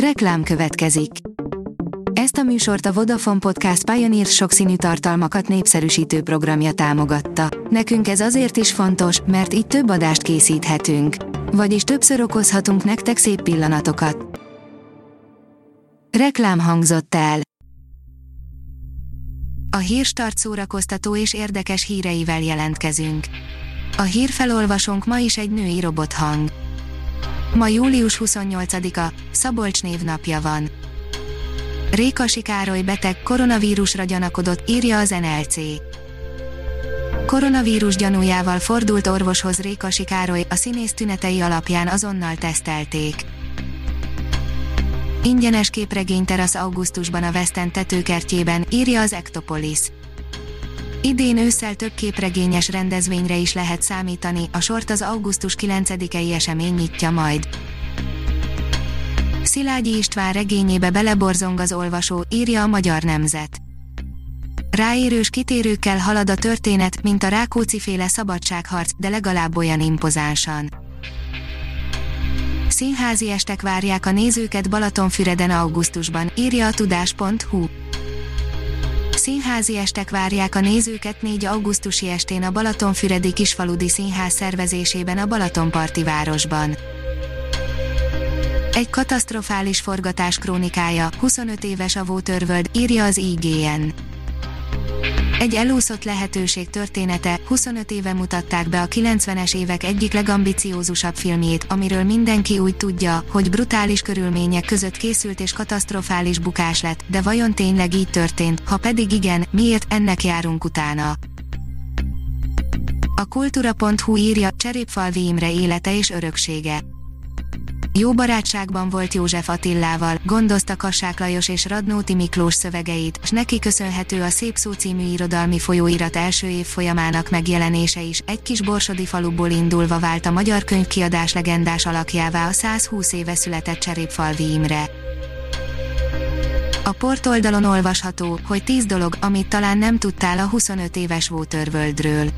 Reklám következik. Ezt a műsort a Vodafone Podcast Pioneer sokszínű tartalmakat népszerűsítő programja támogatta. Nekünk ez azért is fontos, mert így több adást készíthetünk. Vagyis többször okozhatunk nektek szép pillanatokat. Reklám hangzott el. A hírstart szórakoztató és érdekes híreivel jelentkezünk. A hírfelolvasónk ma is egy női robothang. Ma július 28-a, Szabolcs névnapja van. Rékasi Károly beteg koronavírusra gyanakodott, írja az NLC. Koronavírus gyanújával fordult orvoshoz Rékasi Károly, a színész tünetei alapján azonnal tesztelték. Ingyenes képregényterasz augusztusban a Western tetőkertjében, írja az Ektopolis. Idén ősszel több képregényes rendezvényre is lehet számítani, a sort az augusztus 9-i esemény nyitja majd. Szilágyi István regényébe beleborzong az olvasó, írja a Magyar Nemzet. Ráérős kitérőkkel halad a történet, mint a Rákóczi féle szabadságharc, de legalább olyan impozánsan. Színházi estek várják a nézőket Balatonfüreden augusztusban, írja a tudás.hu. Színházi estek várják a nézőket 4. augusztusi estén a Balatonfüredi Kisfaludi Színház szervezésében a Balatonparti városban. Egy katasztrofális forgatás krónikája, 25 éves a Waterworld, írja az IGN. Egy elúszott lehetőség története, 25 éve mutatták be a 90-es évek egyik legambiciózusabb filmjét, amiről mindenki úgy tudja, hogy brutális körülmények között készült és katasztrofális bukás lett, de vajon tényleg így történt, ha pedig igen, miért ennek járunk utána? A kultúra.hu írja, Cserépfalvi Imre élete és öröksége jó barátságban volt József Attillával, gondozta Kassák Lajos és Radnóti Miklós szövegeit, s neki köszönhető a Szép Szó című irodalmi folyóirat első év folyamának megjelenése is, egy kis borsodi faluból indulva vált a magyar könyvkiadás legendás alakjává a 120 éve született Cserépfalvi Imre. A portoldalon olvasható, hogy 10 dolog, amit talán nem tudtál a 25 éves Waterworldről.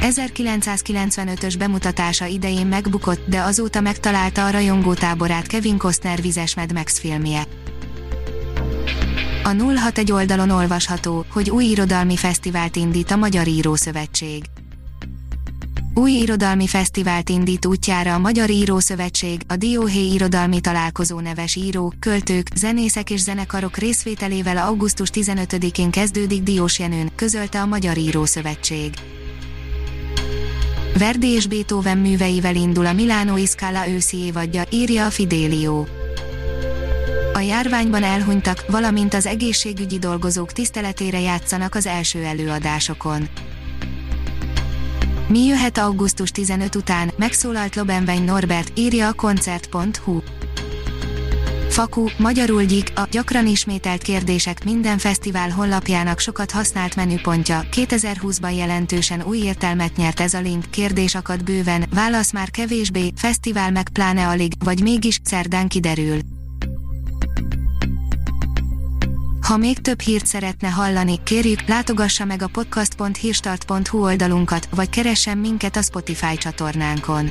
1995-ös bemutatása idején megbukott, de azóta megtalálta a rajongótáborát Kevin Costner vizes Mad Max filmje. A 061 oldalon olvasható, hogy új irodalmi fesztivált indít a Magyar Írószövetség. Új irodalmi fesztivált indít útjára a Magyar Írószövetség, a Dióhé Irodalmi Találkozó neves írók, költők, zenészek és zenekarok részvételével augusztus 15-én kezdődik Diós Jenőn, közölte a Magyar Írószövetség. Verdi és Beethoven műveivel indul a Milánói Scala őszi évadja, írja a Fidelio. A járványban elhunytak, valamint az egészségügyi dolgozók tiszteletére játszanak az első előadásokon. Mi jöhet augusztus 15 után, megszólalt Lobenvein Norbert, írja a koncert.hu. Faku, magyarul gyik, a gyakran ismételt kérdések minden fesztivál honlapjának sokat használt menüpontja. 2020-ban jelentősen új értelmet nyert ez a link, kérdés akad bőven, válasz már kevésbé, fesztivál meg pláne alig, vagy mégis, szerdán kiderül. Ha még több hírt szeretne hallani, kérjük, látogassa meg a podcast.hírstart.hu oldalunkat, vagy keressen minket a Spotify csatornánkon